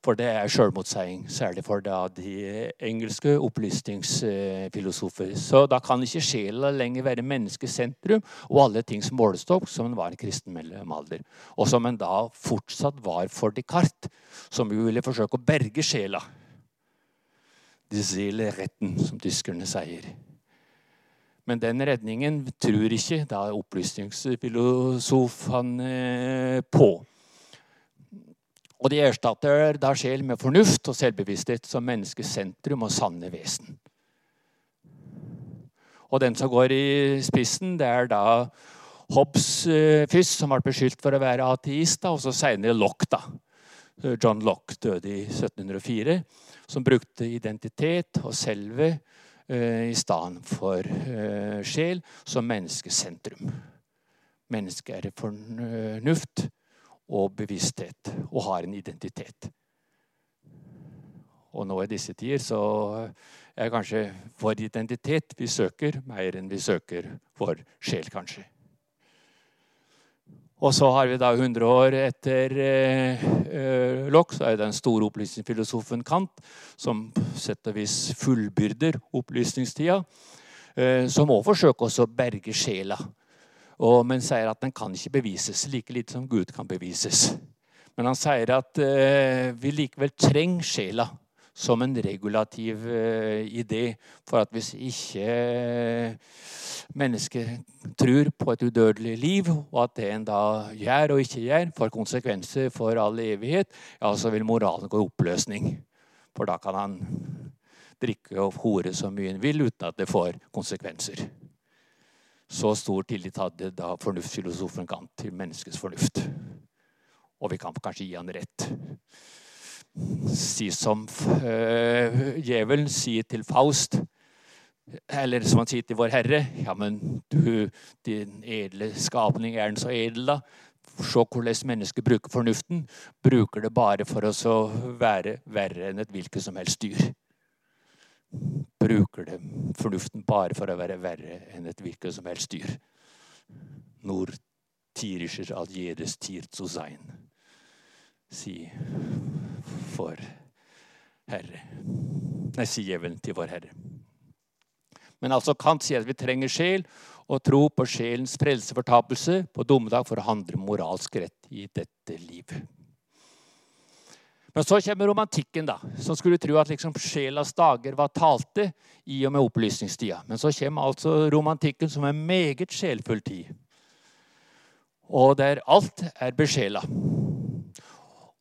For det er sjølmotseiing, særlig for de engelske opplysningsfilosofer. Så da kan ikke sjela lenger være menneskets sentrum og alle tings målestokk, som en var i kristen mellomalder. Og som en da fortsatt var for Descartes, som jo ville forsøke å berge sjela. Die Seele retten, som tyskerne sier. Men den redningen tror ikke da opplysningsfilosofene på. Og de erstatter da sjel med fornuft og selvbevissthet som menneskets sentrum og sanne vesen. Og den som går i spissen, det er da Hobbes eh, først, som ble beskyldt for å være ateist, da, og så seinere Locke. da. John Locke døde i 1704, som brukte identitet og selve eh, i stedet for eh, sjel som menneskesentrum. mennesket er fornuft og bevissthet og har en identitet. Og nå i disse tider så er kanskje vår identitet vi søker, mer enn vi søker vår sjel, kanskje. Og så har vi da 100 år etter eh, eh, så er det den store opplysningsfilosofen Kant som sett og vis fullbyrder opplysningstida. Eh, som òg forsøker å berge sjela, og, men sier at den kan ikke bevises, like lite som Gud kan bevises. Men han sier at eh, vi likevel trenger sjela som en regulativ eh, idé. For at hvis ikke uh, mennesket tror på et udødelig liv, og at det en da gjør og ikke gjør, får konsekvenser for all evighet, ja, så vil moralen gå i oppløsning. For da kan han drikke og hore så mye han vil uten at det får konsekvenser. Så stor tillit hadde da fornuftsfilosofen Kant til menneskets fornuft. Og vi kan kanskje gi han rett si som øh, djevelen sier til Faust. Eller som han sier til Vår Herre. Ja, men du, din edle skapning, er den så edel, da? Se hvordan mennesket bruker fornuften. Bruker det bare for å være verre enn et hvilket som helst dyr. Bruker det fornuften bare for å være verre enn et hvilket som helst dyr. Nur tirischer all jedes Tier zu sein, si for Herre. Nei, si djevelen til vår Herre. Men altså Kant sier at vi trenger sjel og tro på sjelens frelsefortapelse på dommedag for å handle moralsk rett i dette livet. Men så kommer romantikken, da, som skulle tro at liksom sjelas dager var talte i og med opplysningstida. Men så kommer altså romantikken, som er meget sjelfull tid. Og der alt er besjela.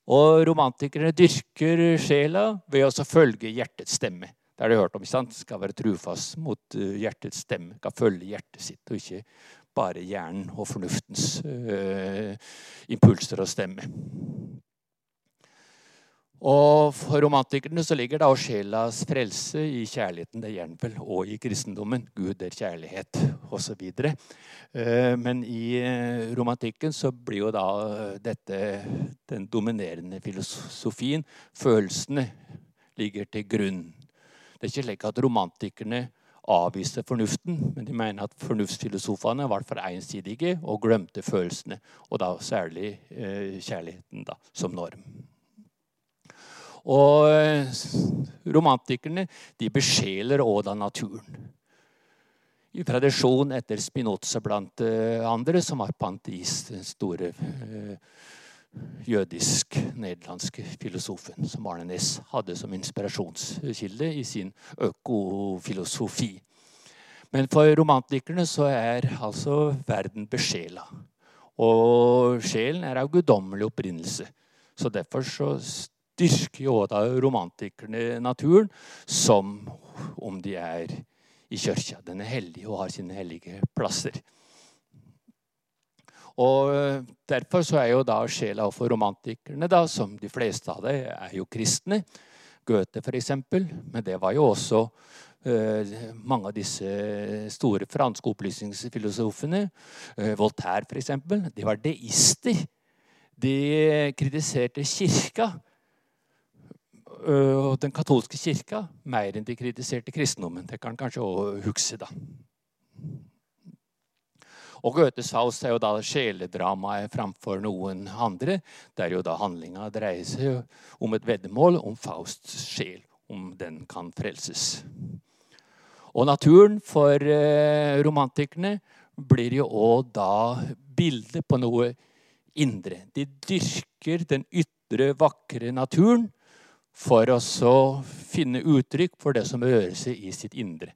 Og romantikerne dyrker sjela ved å følge hjertets stemme. Det har du hørt om. ikke sant? Skal være trufast mot eh, hjertets stemme. Skal følge hjertet sitt, og ikke bare hjernen og fornuftens uh, impulser og stemme. Og For romantikerne så ligger da sjelas frelse i kjærligheten det gjør vel, og i kristendommen. Gud er kjærlighet, osv. Eh, men i eh, romantikken så blir jo da dette den dominerende filosofien. Følelsene ligger til grunn. Det er ikke slik at romantikerne avviste fornuften, men de mener at fornuftsfilosofene var for ensidige og glemte følelsene, og da særlig eh, kjærligheten da, som norm. Og eh, romantikerne de besjeler òg da naturen. I tradisjon etter Spinoza blant eh, andre, som var panteist, den store eh, jødisk-nederlandske filosofen som Arne Næss hadde som inspirasjonskilde i sin økofilosofi. Men for romantikerne så er altså verden besjela. Og sjelen er av guddommelig opprinnelse. Så derfor så dyrker jo da romantikerne naturen som om de er i kirka. Den er hellig og har sine hellige plasser. Og eh, Derfor så er jo da sjela for romantikerne, da, som de fleste av dem er jo kristne. Goethe, f.eks. Men det var jo også uh, mange av disse store franske opplysningsfilosofene. Uh, Voltaire, f.eks. De var deister. De kritiserte kirka og den katolske kirka mer enn de kritiserte kristendommen. Det kan kanskje òg huske, da. Og Goethes Faust er jo da sjeledramaet framfor noen andre, der jo da handlinga dreier seg om et veddemål om Fausts sjel, om den kan frelses. Og naturen for eh, romantikerne blir jo òg da bildet på noe indre. De dyrker den ytre, vakre naturen for å finne uttrykk for det som rører seg i sitt indre.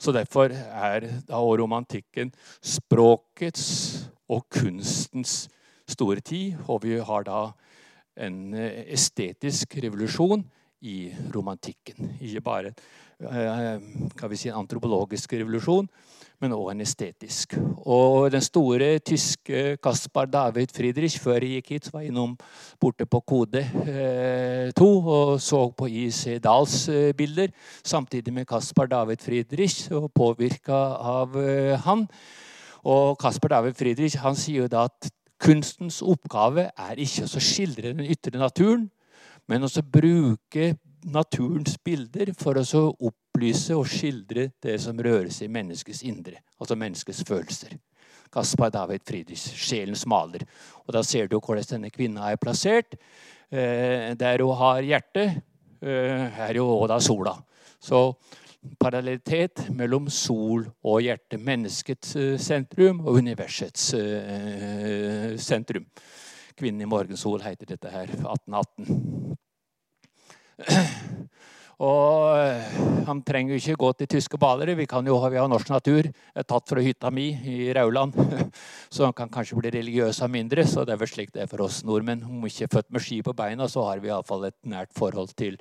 Så derfor er da romantikken språkets og kunstens store tid. Og vi har da en eh, estetisk revolusjon i romantikken. Ikke bare kan eh, vi si, en antropologisk revolusjon, men òg en estetisk. Og den store tyske Kaspar David Friedrich før jeg gikk hit, var innom borte på Kode 2 eh, og så på I.C. Dahls eh, bilder samtidig med Kaspar David Friedrich og påvirka av han. Og Kaspar David Friedrich han sier jo da at kunstens oppgave er ikke å skildre den ytre naturen, men også bruke naturens bilder for å opplyse og skildre det som røres i menneskets indre, altså menneskets følelser. Kaspar David Friedrich, sjelens maler. Og Da ser du hvordan denne kvinna er plassert. Eh, der hun har hjertet, eh, er jo òg da sola. Så parallellitet mellom sol og hjerte. Menneskets eh, sentrum og universets sentrum. 'Kvinnen i morgensol' heter dette her. 1818. [clears throat] Og eh, han trenger jo ikke gå til tyske balere. Vi, jo, vi har norsk natur tatt fra hytta mi i Rauland. [laughs] Så han kan kanskje bli religiøs av mindre. Så det er vel slik det er for oss nordmenn. Om vi ikke er født med ski på beina, så har vi iallfall et nært forhold til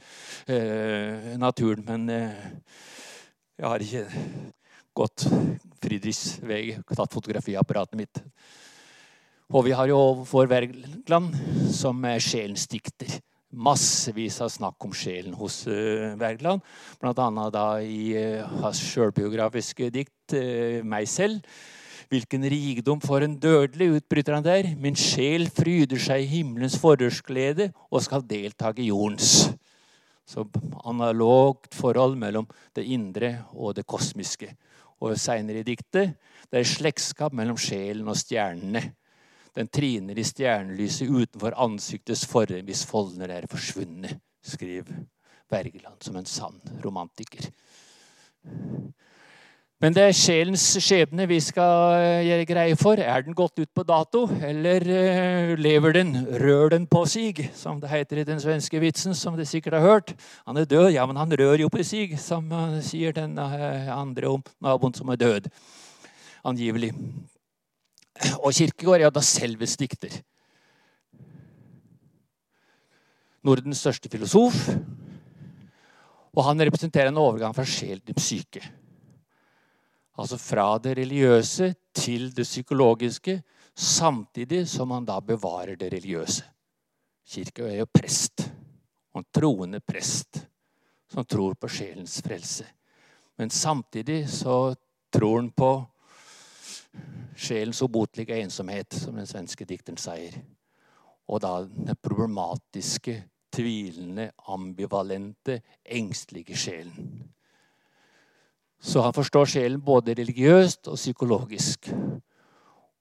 eh, naturen. Men eh, jeg har ikke gått Friedrichs vei, tatt fotografiapparatet mitt. Og vi har jo vår Wergeland, som er sjelens dikter massevis av snakk om sjelen hos uh, Wergeland. Bl.a. da i uh, hans sjølbiografiske dikt uh, 'Meg selv'. Hvilken rikdom for en dødelig, utbryter han der. Min sjel fryder seg i himmelens forhørsglede og skal delta i jordens. Så analogt forhold mellom det indre og det kosmiske. Og seinere i diktet det er slektskap mellom sjelen og stjernene. Den triner i stjernelyset utenfor ansiktets forrem hvis foldene er forsvunnet, skriver Bergeland som en sann romantiker. Men det er sjelens skjebne vi skal eh, gjøre greie for. Er den gått ut på dato, eller uh, lever den? Rør den på sig, som det heter i den svenske vitsen, som dere sikkert har hørt. Han er død, ja, men han rør jo på sig, som uh, sier den andre om naboen som er død. Angivelig. Og Kirkegård er da selves dikter. Nordens største filosof. Og han representerer en overgang fra sjel til psyke. Altså fra det religiøse til det psykologiske, samtidig som han da bevarer det religiøse. Kirkegård er jo prest. Og en troende prest som tror på sjelens frelse. Men samtidig så tror han på sjelens ubotelige ensomhet, som den svenske dikteren sier. Og da den problematiske, tvilende, ambivalente, engstelige sjelen. Så han forstår sjelen både religiøst og psykologisk.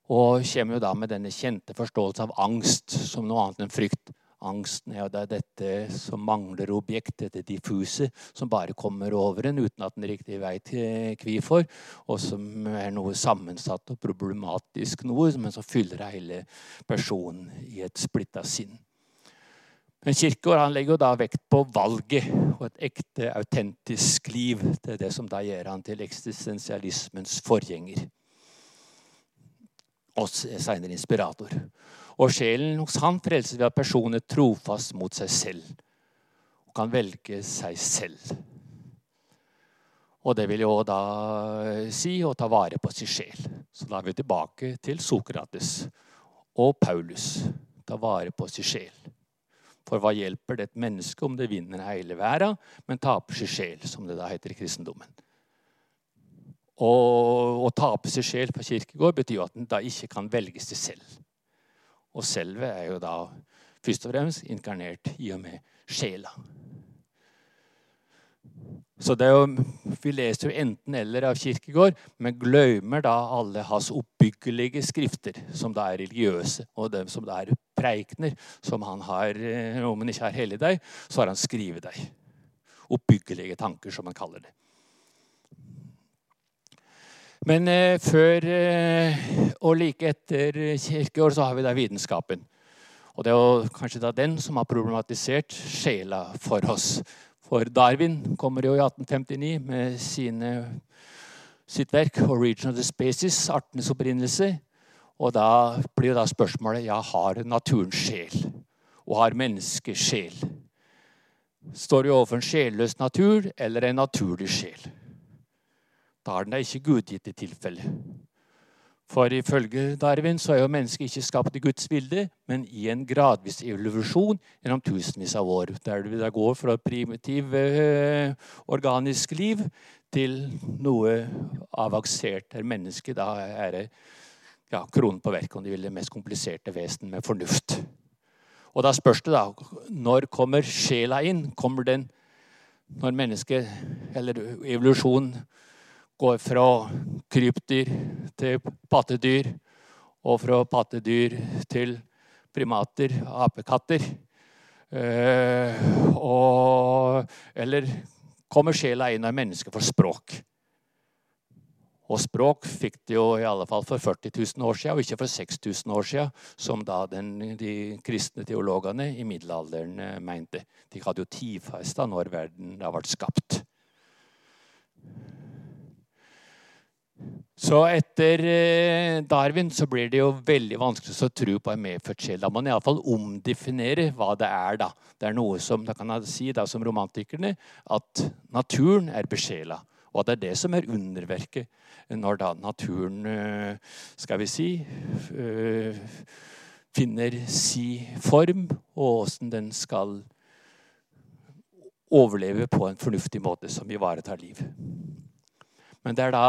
Og kommer jo da med denne kjente forståelse av angst som noe annet enn frykt. Angsten er det det dette som mangler objekt, dette diffuse, som bare kommer over en uten at en riktig veit hvorfor, og som er noe sammensatt og problematisk noe, men som fyller hele personen i et splitta sinn. Men Kirkegaard legger jo da vekt på valget og et ekte, autentisk liv. Det er det som da gjør han til eksistensialismens forgjenger. Og senere inspirator. Og sjelen hos han frelses ved at personen er trofast mot seg selv og kan velge seg selv. Og det vil jo da si å ta vare på sin sjel. Så da er vi tilbake til Sokrates og Paulus. Ta vare på sin sjel. For hva hjelper det et menneske om det vinner hele verden, men taper sin sjel, som det da heter i kristendommen? Og å tape sin sjel på kirkegård betyr jo at den da ikke kan velge seg selv. Og selve er jo da først og fremst inkarnert i og med sjela. Så det er jo, Vi leser jo enten-eller av Kirkegård, men glemmer da alle hans oppbyggelige skrifter, som da er religiøse, og dem som da er preikner, som han har eh, Om han ikke har helligdag, så har han skrevet deg. Oppbyggelige tanker, som han kaller det. Men eh, før eh, og like etter kirkeår så har vi da vitenskapen. Og det er jo kanskje da den som har problematisert sjela for oss. For Darwin kommer jo i 1859 med sine, sitt verk 'Origin of the Spaces', artenes opprinnelse. Og da blir da spørsmålet ja, har naturen sjel? Og har mennesket sjel? Står vi overfor en sjelløs natur eller en naturlig sjel? Da er ikke gudgitt i tilfelle. For ifølge Darwin så er jo mennesket ikke skapt i Guds bilde, men i en gradvis evolusjon gjennom tusenvis av år. Der det går fra primitiv eh, organisk liv til noe avansert. Der mennesket da er ja, kronen på verket, om de vil, det mest kompliserte vesen med fornuft. Og da spørs det, da, når kommer sjela inn? Kommer den når mennesket, eller evolusjonen, går fra krypdyr til pattedyr, og fra pattedyr til primater, apekatter. Eh, og, eller kommer sjela inn av mennesket for språk? Og språk fikk de jo i alle fall for 40 000 år siden, og ikke for 6000 år siden, som da den, de kristne teologene i middelalderen eh, mente. De hadde jo tidfesta når verden da ble skapt. Så etter eh, Darwin så blir det jo veldig vanskelig å tro på en medfødt sjel. Da må man iallfall omdefinere hva det er. da. Det er noe som da kan jeg si da, som romantikerne, at naturen er besjela. Og det er det som er underverket når da naturen, eh, skal vi si, eh, finner si form, og åssen den skal overleve på en fornuftig måte som ivaretar liv. Men det er da,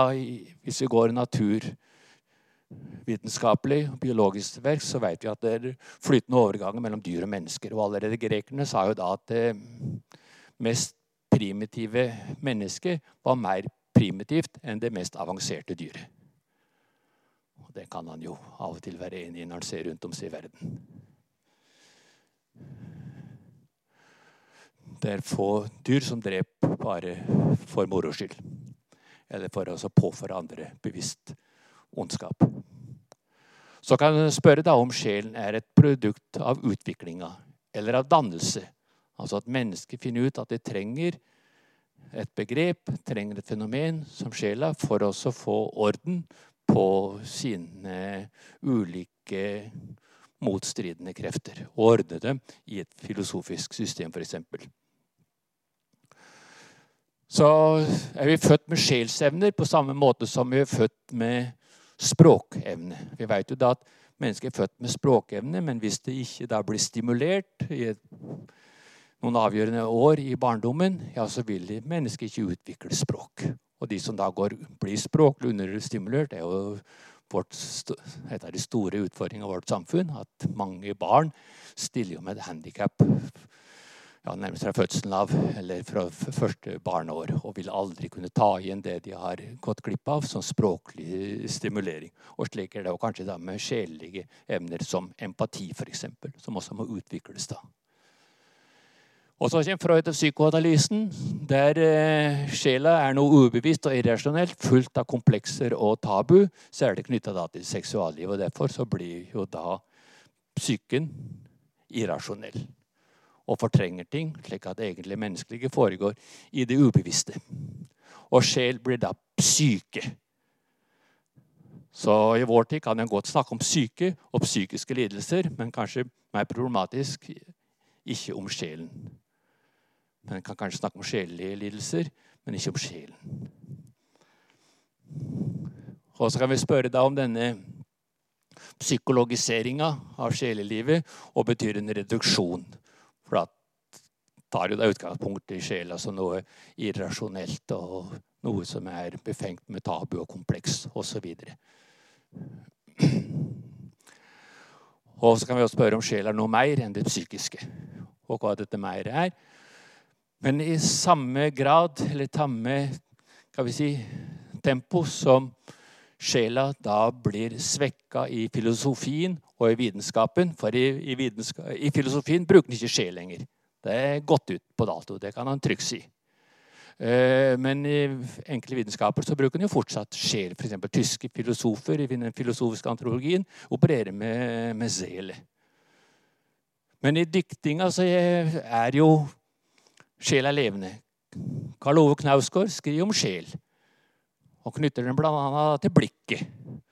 hvis vi går naturvitenskapelig og biologisk verks, så vet vi at det er flytende overganger mellom dyr og mennesker. Og allerede grekerne sa jo da at det mest primitive mennesket var mer primitivt enn det mest avanserte dyret. Og det kan han jo av og til være enig i når han ser rundt om seg i verden. Det er få dyr som dreper bare for moro skyld. Eller for å påføre andre bevisst ondskap. Så kan en spørre da om sjelen er et produkt av utviklinga eller av dannelse. Altså at mennesket finner ut at det trenger et begrep, trenger et fenomen som sjela for å få orden på sine ulike motstridende krefter. Og ordne dem i et filosofisk system, f.eks. Så er vi født med sjelsevner på samme måte som vi er født med språkevne. Vi vet jo da at mennesket er født med språkevne, men hvis det ikke da blir stimulert i noen avgjørende år i barndommen, ja, så vil mennesket ikke utvikle språk. Og de som da går, blir språklig understimulert, er jo vårt, et av de store utfordringene i vårt samfunn. At mange barn stiller jo med et handikap ja, nærmest fra fødselen av eller fra første barneår og vil aldri kunne ta igjen det de har gått glipp av som språklig stimulering. Og slik er det og kanskje da med sjelelige emner som empati, f.eks., som også må utvikles. da. Og så kommer Freud til psykoanalysen, der eh, sjela er noe ubevisst og irrasjonelt, fullt av komplekser og tabu. Så er det knytta til seksuallivet. og Derfor blir jo da psyken irrasjonell og fortrenger ting, slik at det egentlig menneskelige foregår i det ubevisste. Og sjel blir da psyke. Så i vår tid kan en godt snakke om syke og psykiske lidelser, men kanskje mer problematisk ikke om sjelen. Men kan kanskje snakke om sjelelige lidelser, men ikke om sjelen. Og så kan vi spørre da om denne psykologiseringa av sjelelivet og betyr en reduksjon. For da tar jo det utgangspunkt i sjela som noe irrasjonelt og noe som er befengt med tabu og kompleks osv. Og så kan vi også spørre om sjela er noe mer enn det psykiske. Og hva dette mer er. Men i samme grad, eller samme kan vi si, tempo som sjela da blir svekka i filosofien og i vitenskapen. For i, i, i filosofien bruker han ikke sjel lenger. Det er gått ut på dato. Det kan han trygt si. Eh, men i enkle vitenskaper så bruker den jo fortsatt sjel. F.eks. tyske filosofer i den filosofiske antropologien opererer med, med zele. Men i diktinga så er jo Sjel er levende. Karl Ove Knausgård skriver om sjel, og knytter den bl.a. til blikket,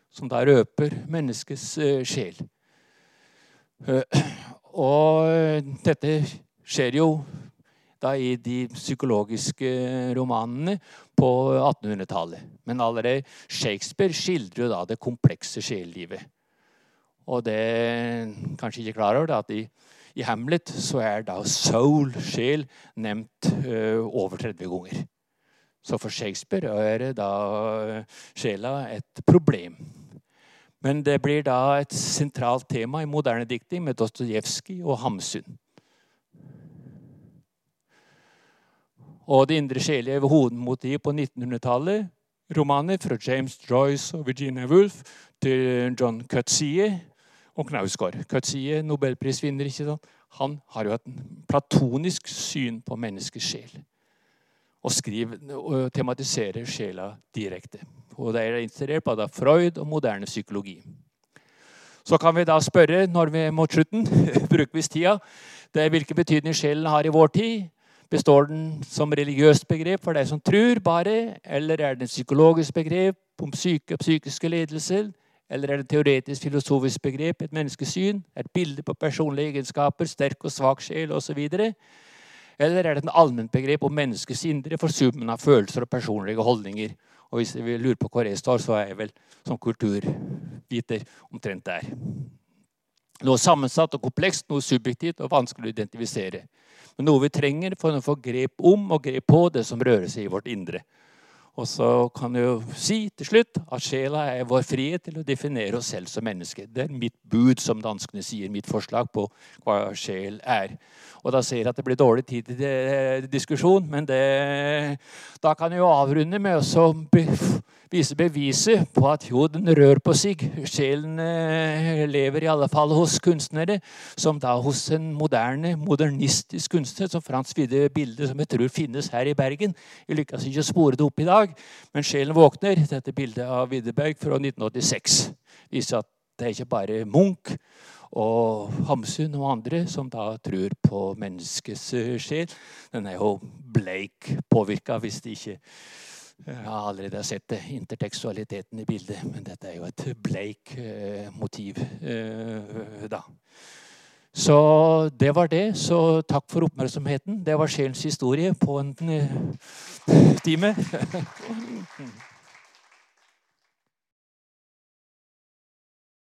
som da røper menneskets uh, sjel. Uh, og dette skjer jo da i de psykologiske romanene på 1800-tallet. Men allerede Shakespeare skildrer jo da det komplekse sjelelivet. Og det kanskje ikke klar over, at i, i, Hamlet så er da soul, sjel, nevnt uh, over 30 ganger. Så for Shakespeare er da sjela et problem. Men det blir da et sentralt tema i moderne dikting med Dostojevskij og Hamsun. Og det indre sjelige hovedmotivet på 1900-tallet. Romaner fra James Joyce og Virginia Woolf til John Cutsie og Knausgård. Cutsie, nobelprisvinner, ikke sant? han har jo et platonisk syn på menneskets sjel. Og, skriver, tematiserer sjela direkte. Og det er inspirert av Freud og moderne psykologi. Så kan vi da spørre, når vi er mot slutten, [laughs] bruker vi tida, det er hvilken betydning sjelen har i vår tid. Består den som religiøst begrep for deg som tror bare, eller er det et psykologisk begrep om syke og psykiske lidelser? Eller er det et teoretisk filosofisk begrep, et menneskesyn, et bilde på personlige egenskaper, sterk og svak sjel osv.? Eller er det et allment begrep om menneskets indre for summen av følelser og personlige holdninger? Og hvis vi lurer på hvor jeg står, så er jeg vel som kulturviter omtrent der. Noe sammensatt og komplekst, noe subjektivt og vanskelig å identifisere. Men noe vi trenger for å få grep om og grep på det som rører seg i vårt indre. Og så kan jeg jo si til slutt at sjela er vår frihet til å definere oss selv som mennesker. Det er mitt bud, som danskene sier, mitt forslag på hva sjel er. Og da ser jeg at det blir dårlig tid til diskusjon, men det, da kan jeg jo avrunde med å vise beviset på at jo, den rør på seg. Sjelen eh, lever i alle fall hos kunstnere, som da hos en moderne, modernistisk kunstner, som Frans Widde bilde som jeg tror finnes her i Bergen. Jeg lykkes ikke å spore det opp i dag, men sjelen våkner. Dette bildet av Widerberg fra 1986 viser at det er ikke bare Munch og Hamsun og andre som da tror på menneskets sjel. Den er jo bleik påvirka hvis det ikke jeg har allerede sett det, intertekstualiteten i bildet, men dette er jo et bleik eh, motiv. Eh, da. Så det var det. Så takk for oppmerksomheten. Det var sjelens historie på en eh, time. [laughs]